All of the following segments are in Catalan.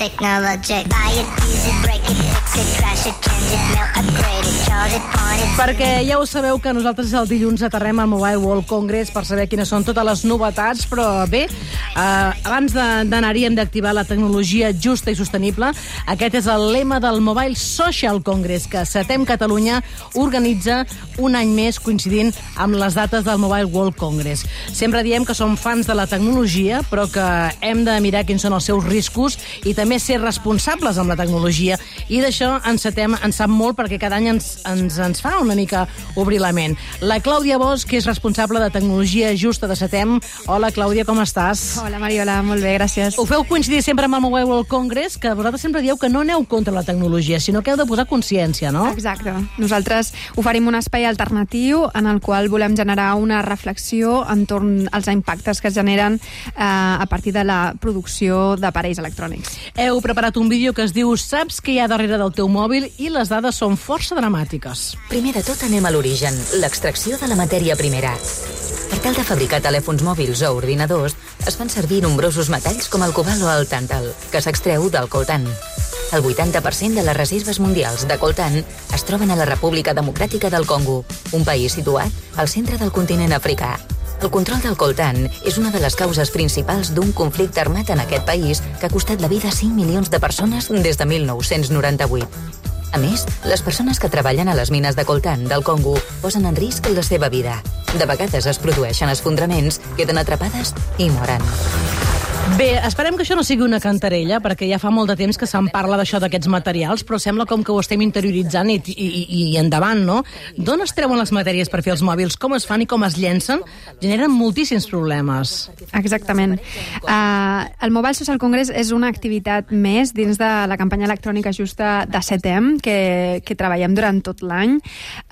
technology. Buy it, use it, break it, Perquè ja ho sabeu que nosaltres el dilluns aterrem al Mobile World Congress per saber quines són totes les novetats, però bé, eh, abans d'anar-hi hem d'activar la tecnologia justa i sostenible. Aquest és el lema del Mobile Social Congress, que Setem Catalunya organitza un any més coincidint amb les dates del Mobile World Congress. Sempre diem que som fans de la tecnologia, però que hem de mirar quins són els seus riscos i també ser responsables amb la tecnologia. I d'això en Setem en sap molt perquè cada any ens, ens, ens fa una mica obrir la ment. La Clàudia Bosch, que és responsable de tecnologia justa de Setem. Hola, Clàudia, com estàs? Hola, Mariola, molt bé, gràcies. Ho feu coincidir sempre amb el Mobile World Congress, que vosaltres sempre dieu que no aneu contra la tecnologia, sinó que heu de posar consciència, no? Exacte. Nosaltres oferim un espai alternatiu en el qual volem generar una reflexió entorn als impactes que es generen eh, a partir de la producció d'aparells electrònics. Heu preparat un vídeo que es diu Saps què hi ha darrere del teu mòbil i les dades són força dramàtiques. Primer de tot anem a l'origen, l'extracció de la matèria primera. Per tal de fabricar telèfons mòbils o ordinadors, es fan servir nombrosos metalls com el cobalt o el tàntal, que s'extreu del coltan. El 80% de les reserves mundials de coltan es troben a la República Democràtica del Congo, un país situat al centre del continent africà. El control del coltan és una de les causes principals d'un conflicte armat en aquest país que ha costat la vida a 5 milions de persones des de 1998. A més, les persones que treballen a les mines de coltan del Congo posen en risc la seva vida. De vegades es produeixen esfondraments, queden atrapades i moren. Bé, esperem que això no sigui una cantarella, perquè ja fa molt de temps que se'n parla d'això d'aquests materials, però sembla com que ho estem interioritzant i, i, i, endavant, no? D'on es treuen les matèries per fer els mòbils? Com es fan i com es llencen? Generen moltíssims problemes. Exactament. Uh, el Mobile Social Congress és una activitat més dins de la campanya electrònica justa de CETEM, que, que treballem durant tot l'any.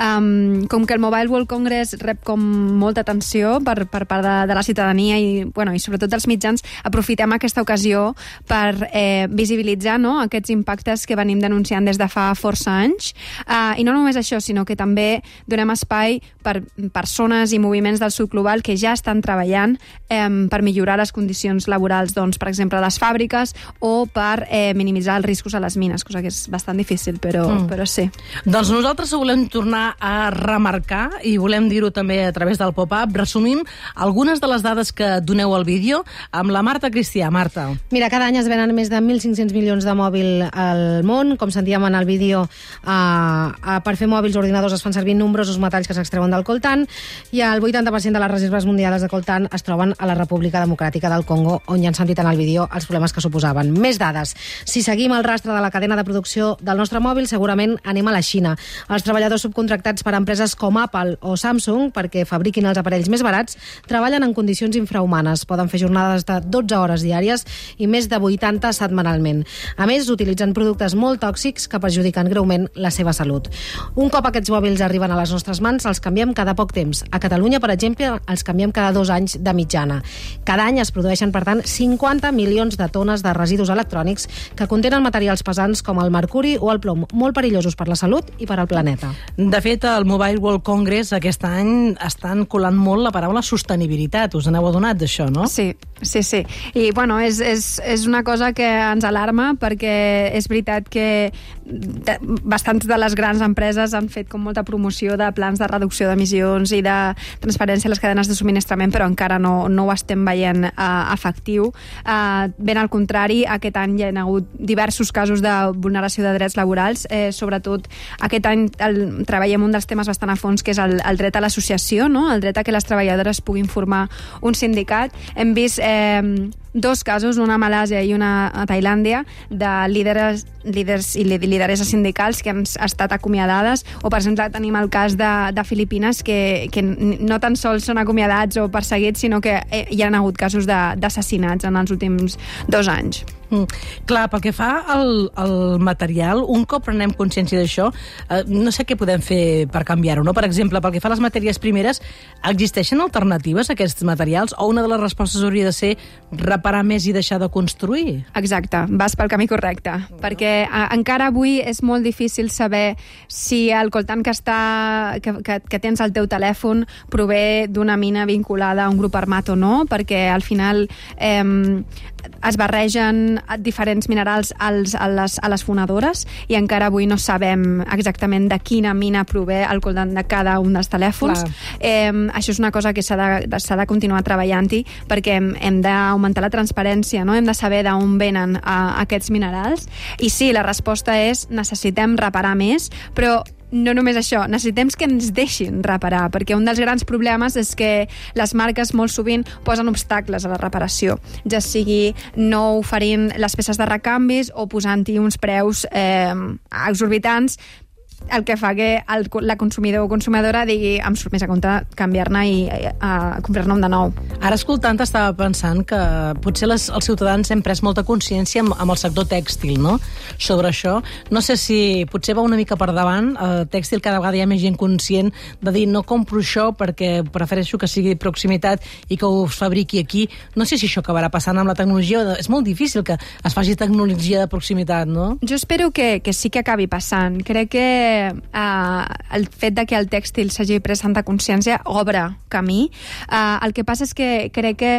Um, com que el Mobile World Congress rep com molta atenció per, per part de, de la ciutadania i, bueno, i sobretot dels mitjans, aprofitem aquesta ocasió per eh, visibilitzar no, aquests impactes que venim denunciant des de fa força anys. Uh, I no només això, sinó que també donem espai per persones i moviments del sud global que ja estan treballant eh, per millorar les condicions laborals, doncs, per exemple, a les fàbriques o per eh, minimitzar els riscos a les mines, cosa que és bastant difícil, però, mm. però sí. Doncs nosaltres ho volem tornar a remarcar i volem dir-ho també a través del pop-up. Resumim algunes de les dades que doneu al vídeo amb la Marta Cristià. Marta. Mira, cada any es venen més de 1.500 milions de mòbil al món. Com sentíem en el vídeo, eh, eh, per fer mòbils o ordinadors es fan servir nombrosos metalls que s'extreuen del coltan i el 80% de les reserves mundials de coltan es troben a la República Democràtica del Congo, on ja han sentit en el vídeo els problemes que suposaven. Més dades. Si seguim el rastre de la cadena de producció del nostre mòbil, segurament anem a la Xina. Els treballadors subcontractats per empreses com Apple o Samsung perquè fabriquin els aparells més barats treballen en condicions infrahumanes. Poden fer jornades de 12 hores diàries i més de 80 setmanalment. A més, utilitzen productes molt tòxics que perjudiquen greument la seva salut. Un cop aquests mòbils arriben a les nostres mans, els canviem cada poc temps. A Catalunya, per exemple, els canviem cada dos anys de mitjana. Cada any es produeixen, per tant, 50 milions de tones de residus electrònics que contenen materials pesants com el mercuri o el plom, molt perillosos per la salut i per al planeta. De fet, al Mobile World Congress aquest any estan colant molt la paraula sostenibilitat. Us n'heu adonat d'això, no? Sí, sí, sí. I, bueno, és, és, és una cosa que ens alarma perquè és veritat que bastants de les grans empreses han fet com molta promoció de plans de reducció d'emissions i de transparència a les cadenes de subministrament, però encara no, no ho estem veient uh, efectiu. Uh, ben al contrari, aquest any hi ha hagut diversos casos de vulneració de drets laborals, eh, sobretot aquest any el, treballem un dels temes bastant a fons, que és el, el dret a l'associació, no? el dret a que les treballadores puguin formar un sindicat. Hem vist eh, dos casos, una a Malàsia i una a Tailàndia, de líderes, líders i lideresses sindicals que han estat acomiadades, o per exemple tenim el cas de, de Filipines que, que no tan sols són acomiadats o perseguits, sinó que eh, hi han hagut casos d'assassinats en els últims dos anys. Mm. Clar, pel que fa al, al material, un cop prenem consciència d'això, eh, no sé què podem fer per canviar-ho, no? Per exemple, pel que fa a les matèries primeres, existeixen alternatives a aquests materials o una de les respostes hauria de ser reparar més i deixar de construir? Exacte, vas pel camí correcte, perquè a, encara avui és molt difícil saber si el coltant que, està, que, que, que tens al teu telèfon prové d'una mina vinculada a un grup armat o no, perquè al final eh, es barregen diferents minerals als, a, les, a les fonedores i encara avui no sabem exactament de quina mina prové el coltant de cada un dels telèfons. Eh, això és una cosa que s'ha de, s'ha de continuar treballant-hi perquè hem, hem d'augmentar la transparència, no? hem de saber d'on venen uh, aquests minerals. I sí, la resposta és necessitem reparar més, però no només això, necessitem que ens deixin reparar, perquè un dels grans problemes és que les marques molt sovint posen obstacles a la reparació, ja sigui no oferint les peces de recanvis o posant-hi uns preus eh, exorbitants el que fa que el, la consumidor o consumidora digui em surt més a compte canviar-ne i eh, a comprar-ne un de nou. Ara escoltant estava pensant que potser les, els ciutadans hem pres molta consciència amb, amb el sector tèxtil, no?, sobre això. No sé si potser va una mica per davant, el tèxtil cada vegada hi ha més gent conscient de dir no compro això perquè prefereixo que sigui de proximitat i que ho fabriqui aquí. No sé si això acabarà passant amb la tecnologia. És molt difícil que es faci tecnologia de proximitat, no? Jo espero que, que sí que acabi passant. Crec que eh, el fet de que el tèxtil s'hagi pres tanta consciència obre camí. Eh, el que passa és que crec que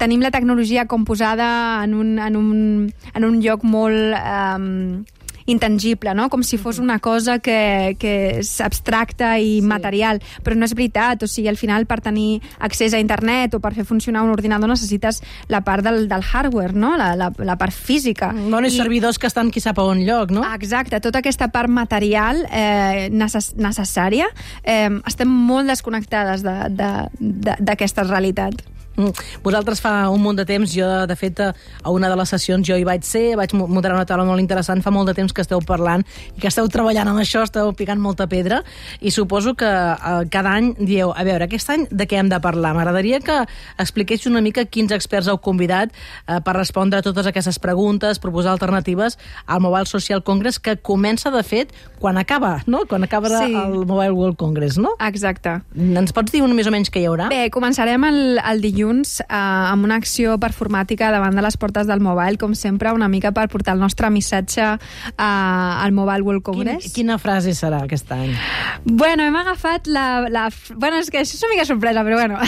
tenim la tecnologia com posada en un, en un, en un lloc molt... Eh, intangible, no? com si fos una cosa que, que és abstracta i sí. material, però no és veritat, o sigui, al final per tenir accés a internet o per fer funcionar un ordinador necessites la part del, del hardware, no? la, la, la part física. No, I servidors que estan qui sap a on lloc, no? Exacte, tota aquesta part material eh, necess necessària, eh, estem molt desconnectades d'aquesta de, de, realitat. Mm. Vosaltres fa un munt de temps, jo de fet a una de les sessions jo hi vaig ser, vaig moderar una taula molt interessant, fa molt de temps que esteu parlant i que esteu treballant amb això, esteu picant molta pedra i suposo que eh, cada any dieu, a veure, aquest any de què hem de parlar? M'agradaria que expliquéssiu una mica quins experts heu convidat eh, per respondre a totes aquestes preguntes, proposar alternatives al Mobile Social Congress que comença de fet quan acaba, no? Quan acaba sí. el Mobile World Congress, no? Exacte. Ens pots dir un més o menys què hi haurà? Bé, començarem el, el dilluns dilluns eh, amb una acció performàtica davant de les portes del Mobile, com sempre, una mica per portar el nostre missatge eh, al Mobile World Congress. Quin, quina frase serà aquest any? Bueno, hem agafat la... la bueno, és que això és una mica sorpresa, però bueno.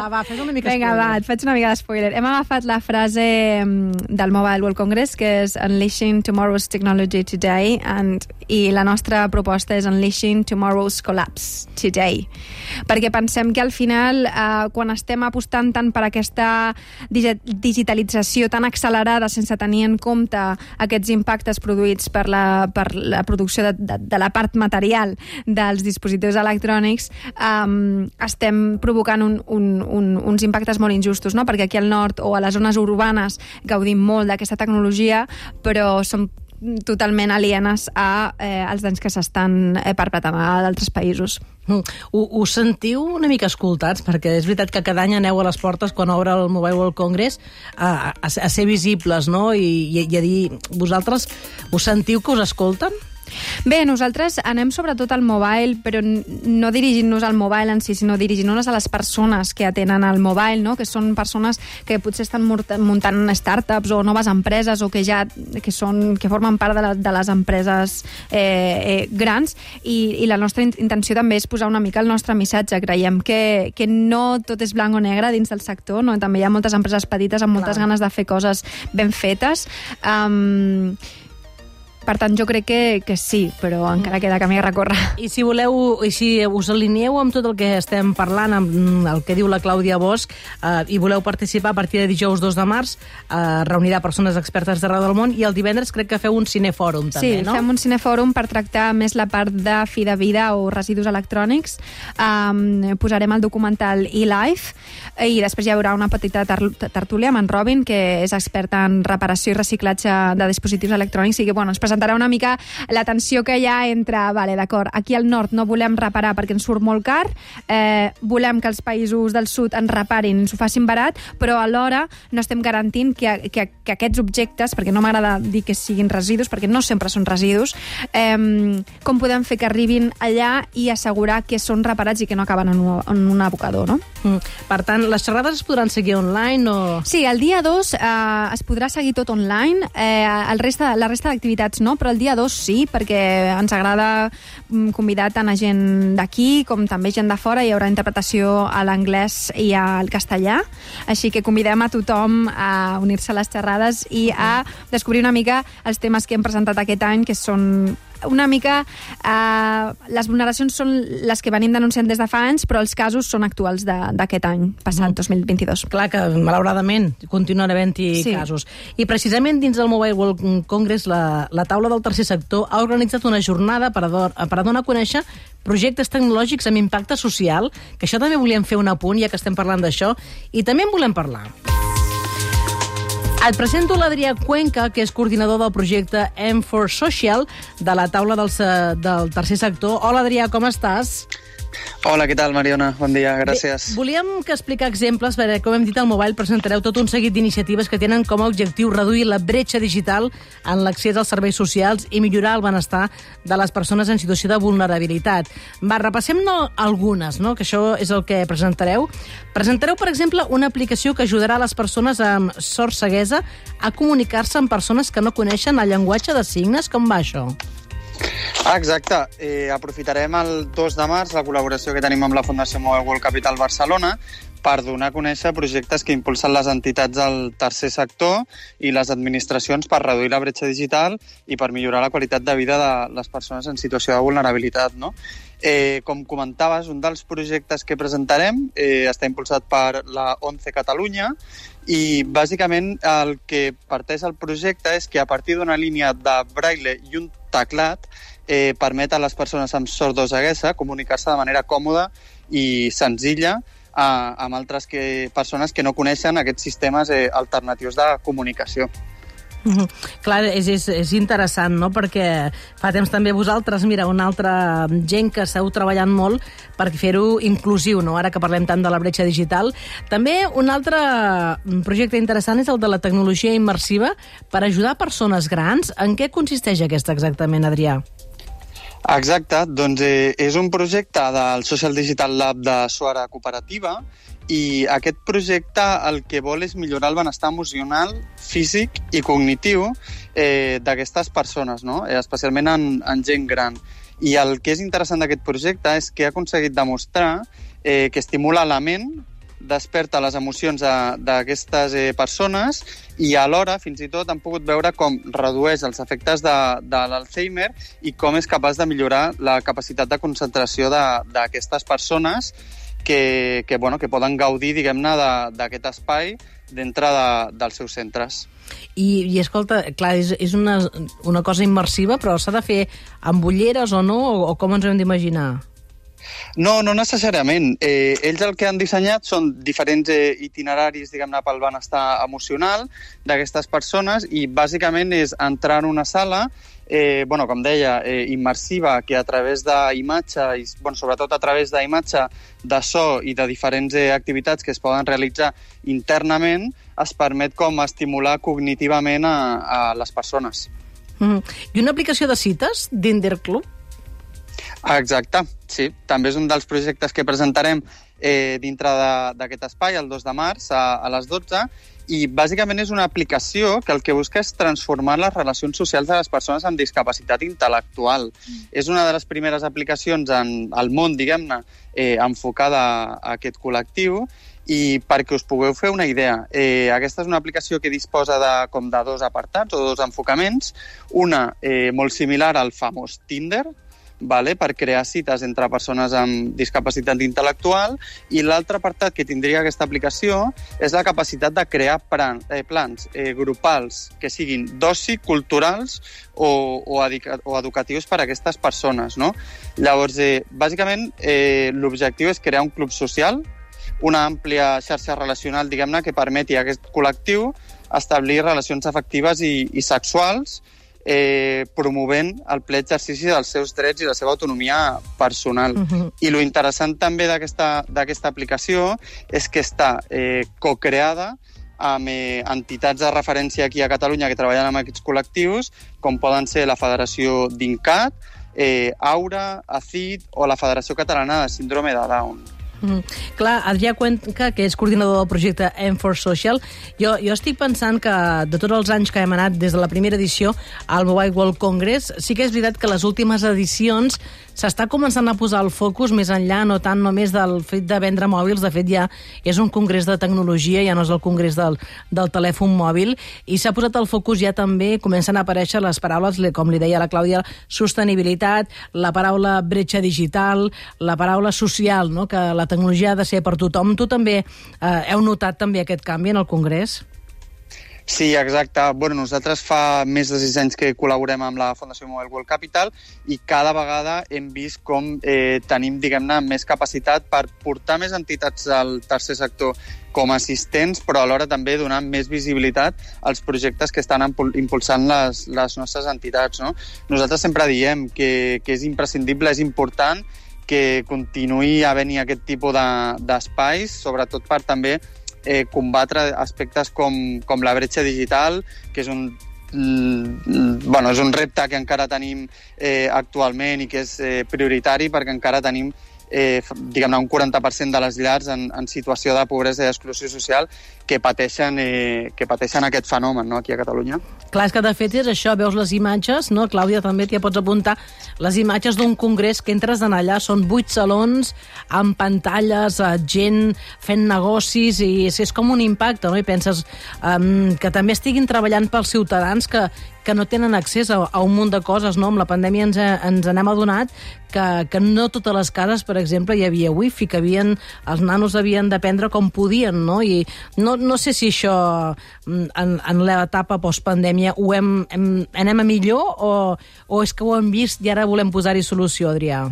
Va, va, fes una mica Vinga, va, et faig una mica d'espoiler. Hem agafat la frase mm, del Mobile World Congress, que és Unleashing Tomorrow's Technology Today, and, i la nostra proposta és Unleashing Tomorrow's Collapse Today. Perquè pensem que al final, eh, quan estem apostant tant per aquesta digitalització tan accelerada sense tenir en compte aquests impactes produïts per la, per la producció de, de, de la part material dels dispositius electrònics, um, estem provocant un, un, un, uns impactes molt injustos, no? perquè aquí al nord o a les zones urbanes gaudim molt d'aquesta tecnologia, però som totalment alienes a eh, els danys que s'estan eh, perpetrant a d'altres països. Mm. Sentiu una mica escoltats? Perquè és veritat que cada any aneu a les portes quan obre el Mobile World Congress a, a, a ser visibles, no? I, i, i a dir, vosaltres ho sentiu que us escolten? Bé, nosaltres anem sobretot al mobile, però no dirigint-nos al mobile en si, sinó dirigint-nos a les persones que atenen al mobile, no? que són persones que potser estan muntant startups o noves empreses o que ja que són, que formen part de, la, de les empreses eh, eh, grans i, i la nostra intenció també és posar una mica el nostre missatge. Creiem que, que no tot és blanc o negre dins del sector, no? també hi ha moltes empreses petites amb moltes Clar. ganes de fer coses ben fetes. Um, per tant, jo crec que, que sí, però encara queda camí a recórrer. I si voleu, i si us alineeu amb tot el que estem parlant, amb el que diu la Clàudia Bosch, eh, i voleu participar a partir de dijous 2 de març, eh, reunirà persones expertes d'arreu del món, i el divendres crec que feu un cinefòrum, també, sí, no? Sí, fem un cinefòrum per tractar més la part de fi de vida o residus electrònics. Um, posarem el documental e-life, i després hi haurà una petita tertúlia amb en Robin, que és expert en reparació i reciclatge de dispositius electrònics, i que, bueno, ens presentarà una mica la tensió que hi ha entre, vale, d'acord, aquí al nord no volem reparar perquè ens surt molt car, eh, volem que els països del sud ens reparin, ens ho facin barat, però alhora no estem garantint que, que, que aquests objectes, perquè no m'agrada dir que siguin residus, perquè no sempre són residus, eh, com podem fer que arribin allà i assegurar que són reparats i que no acaben en un, en un abocador, no? Mm. Per tant, les xerrades es podran seguir online o...? Sí, el dia 2 eh, es podrà seguir tot online. Eh, el resta, la resta d'activitats no, però el dia 2 sí, perquè ens agrada mm, convidar tant a gent d'aquí com també gent de fora. Hi haurà interpretació a l'anglès i al castellà, així que convidem a tothom a unir-se a les xerrades i a descobrir una mica els temes que hem presentat aquest any, que són una mica... Eh, les vulneracions són les que venim denunciant des de fa anys, però els casos són actuals de- d'aquest any, passat, 2022. Clar que, malauradament, continuen havent-hi Sí. casos. I precisament dins del Mobile World Congress, la, la taula del tercer sector ha organitzat una jornada per, a, per a donar a conèixer projectes tecnològics amb impacte social, que això també volíem fer un apunt, ja que estem parlant d'això, i també en volem parlar. Et presento l'Adrià Cuenca, que és coordinador del projecte M4 Social de la taula del, se- del tercer sector. Hola, Adrià, com estàs? Hola, què tal, Mariona? Bon dia, gràcies. Bé, volíem que explicar exemples, perquè, com hem dit al Mobile, presentareu tot un seguit d'iniciatives que tenen com a objectiu reduir la bretxa digital en l'accés als serveis socials i millorar el benestar de les persones en situació de vulnerabilitat. Va, repassem no, algunes, no? que això és el que presentareu. Presentareu, per exemple, una aplicació que ajudarà a les persones amb sort ceguesa a comunicar-se amb persones que no coneixen el llenguatge de signes. Com va això? Ah, exacte. Eh, aprofitarem el 2 de març la col·laboració que tenim amb la Fundació Mobile World Capital Barcelona per donar a conèixer projectes que impulsen les entitats del tercer sector i les administracions per reduir la bretxa digital i per millorar la qualitat de vida de les persones en situació de vulnerabilitat. No? Eh, com comentaves, un dels projectes que presentarem eh, està impulsat per la 11 Catalunya i bàsicament el que parteix el projecte és que a partir d'una línia de braille i un teclat eh, permet a les persones amb sordoceguesa comunicar-se de manera còmoda i senzilla eh, amb altres que, persones que no coneixen aquests sistemes eh, alternatius de comunicació. Mhm. Clar, és, és, és interessant, no?, perquè fa temps també vosaltres, mira, una altra gent que esteu treballant molt per fer-ho inclusiu, no?, ara que parlem tant de la bretxa digital. També un altre projecte interessant és el de la tecnologia immersiva per ajudar persones grans. En què consisteix aquesta exactament, Adrià? Exacte, doncs eh, és un projecte del Social Digital Lab de Suara Cooperativa i aquest projecte el que vol és millorar el benestar emocional, físic i cognitiu eh, d'aquestes persones, no? eh, especialment en, en gent gran. I el que és interessant d'aquest projecte és que ha aconseguit demostrar eh, que estimula la ment, desperta les emocions d'aquestes eh, persones i alhora, fins i tot, han pogut veure com redueix els efectes de, de l'Alzheimer i com és capaç de millorar la capacitat de concentració d'aquestes persones que, que, bueno, que poden gaudir, diguem-ne, d'aquest espai dintre de, dels seus centres. I, i escolta, clar, és, és una, una cosa immersiva, però s'ha de fer amb ulleres o no, o, o com ens hem d'imaginar? No, no necessàriament. Eh, ells el que han dissenyat són diferents eh, itineraris, diguem-ne, pel benestar emocional d'aquestes persones i bàsicament és entrar en una sala eh, bueno, com deia, eh, immersiva, que a través d'imatge, i bueno, sobretot a través d'imatge, de so i de diferents eh, activitats que es poden realitzar internament, es permet com estimular cognitivament a, a les persones. Mm. I una aplicació de cites d'Interclub? Exacte, sí. També és un dels projectes que presentarem eh, dintre d'aquest espai, el 2 de març, a, a les 12, i bàsicament és una aplicació que el que busca és transformar les relacions socials de les persones amb discapacitat intel·lectual. Mm. És una de les primeres aplicacions en el món, diguem-ne, eh, enfocada a aquest col·lectiu, i perquè us pugueu fer una idea, eh, aquesta és una aplicació que disposa de, com de dos apartats o dos enfocaments, una eh, molt similar al famós Tinder, vale? per crear cites entre persones amb discapacitat intel·lectual i l'altre apartat que tindria aquesta aplicació és la capacitat de crear plan, eh, plans eh, grupals que siguin d'oci, culturals o, o, o educatius per a aquestes persones. No? Llavors, eh, bàsicament, eh, l'objectiu és crear un club social, una àmplia xarxa relacional, diguem-ne, que permeti a aquest col·lectiu establir relacions afectives i, i sexuals eh, promovent el ple exercici dels seus drets i la seva autonomia personal. Uh -huh. I lo interessant també d'aquesta d'aquesta aplicació és que està eh, co-creada amb eh, entitats de referència aquí a Catalunya que treballen amb aquests col·lectius, com poden ser la Federació d'INCAT, eh, Aura, ACID o la Federació Catalana de Síndrome de Down. Mm. Clar, Adrià Cuenca, que és coordinador del projecte M4 Social, jo, jo estic pensant que de tots els anys que hem anat des de la primera edició al Mobile World Congress, sí que és veritat que les últimes edicions s'està començant a posar el focus més enllà, no tant només del fet de vendre mòbils, de fet ja és un congrés de tecnologia, ja no és el congrés del, del telèfon mòbil, i s'ha posat el focus ja també, comencen a aparèixer les paraules, com li deia la Clàudia, sostenibilitat, la paraula bretxa digital, la paraula social, no? que la tecnologia ha de ser per tothom. Tu també eh, heu notat també aquest canvi en el congrés? Sí, exacte. Bueno, nosaltres fa més de sis anys que col·laborem amb la Fundació Mobile World Capital i cada vegada hem vist com eh, tenim, diguem-ne, més capacitat per portar més entitats al tercer sector com a assistents, però alhora també donar més visibilitat als projectes que estan impul- impulsant les, les nostres entitats. No? Nosaltres sempre diem que, que és imprescindible, és important que continuï havent-hi aquest tipus de- d'espais, sobretot per també eh, combatre aspectes com, com la bretxa digital, que és un bueno, és un repte que encara tenim eh, actualment i que és eh, prioritari perquè encara tenim eh, diguem-ne, un 40% de les llars en, en situació de pobresa i exclusió social que pateixen, eh, que pateixen aquest fenomen no, aquí a Catalunya. Clar, és que de fet és això, veus les imatges, no? Clàudia, també t'hi pots apuntar, les imatges d'un congrés que entres en allà, són vuit salons amb pantalles, eh, gent fent negocis, i és, és com un impacte, no? I penses um, que també estiguin treballant pels ciutadans que, que no tenen accés a, a un munt de coses, no? Amb la pandèmia ens, ens n'hem adonat que, que no totes les cases, per exemple, hi havia wifi, que havien, els nanos havien d'aprendre com podien, no? I no, no sé si això mm, en, en l'etapa postpandèmia ho hem, hem, anem a millor o, o és que ho hem vist i ara volem posar-hi solució, Adrià?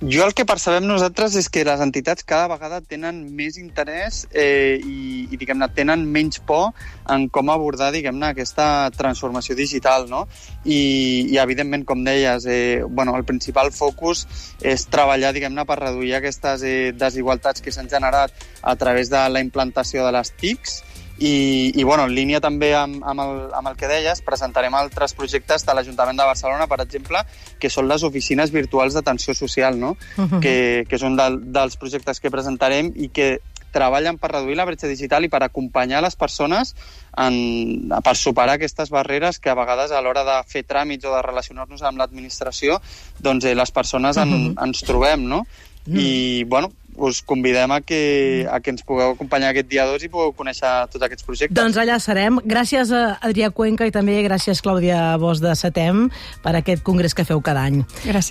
Jo el que percebem nosaltres és que les entitats cada vegada tenen més interès eh, i, i diguem-ne, tenen menys por en com abordar, diguem-ne, aquesta transformació digital, no? I, i evidentment, com deies, eh, bueno, el principal focus és treballar, diguem-ne, per reduir aquestes eh, desigualtats que s'han generat a través de la implantació de les TICs i, i bueno, en línia també amb, amb, el, amb el que deies, presentarem altres projectes de l'Ajuntament de Barcelona, per exemple, que són les oficines virtuals d'atenció social, no? Uh -huh. que, que és un del, dels projectes que presentarem i que treballen per reduir la bretxa digital i per acompanyar les persones en, per superar aquestes barreres que a vegades a l'hora de fer tràmits o de relacionar-nos amb l'administració doncs eh, les persones en, Mhm. ens trobem, no? I, bueno, us convidem a que, a que ens pugueu acompanyar aquest dia 2 i pugueu conèixer tots aquests projectes. Doncs allà serem. Gràcies a Adrià Cuenca i també gràcies Clàudia Bosch de Setem per aquest congrés que feu cada any. Gràcies.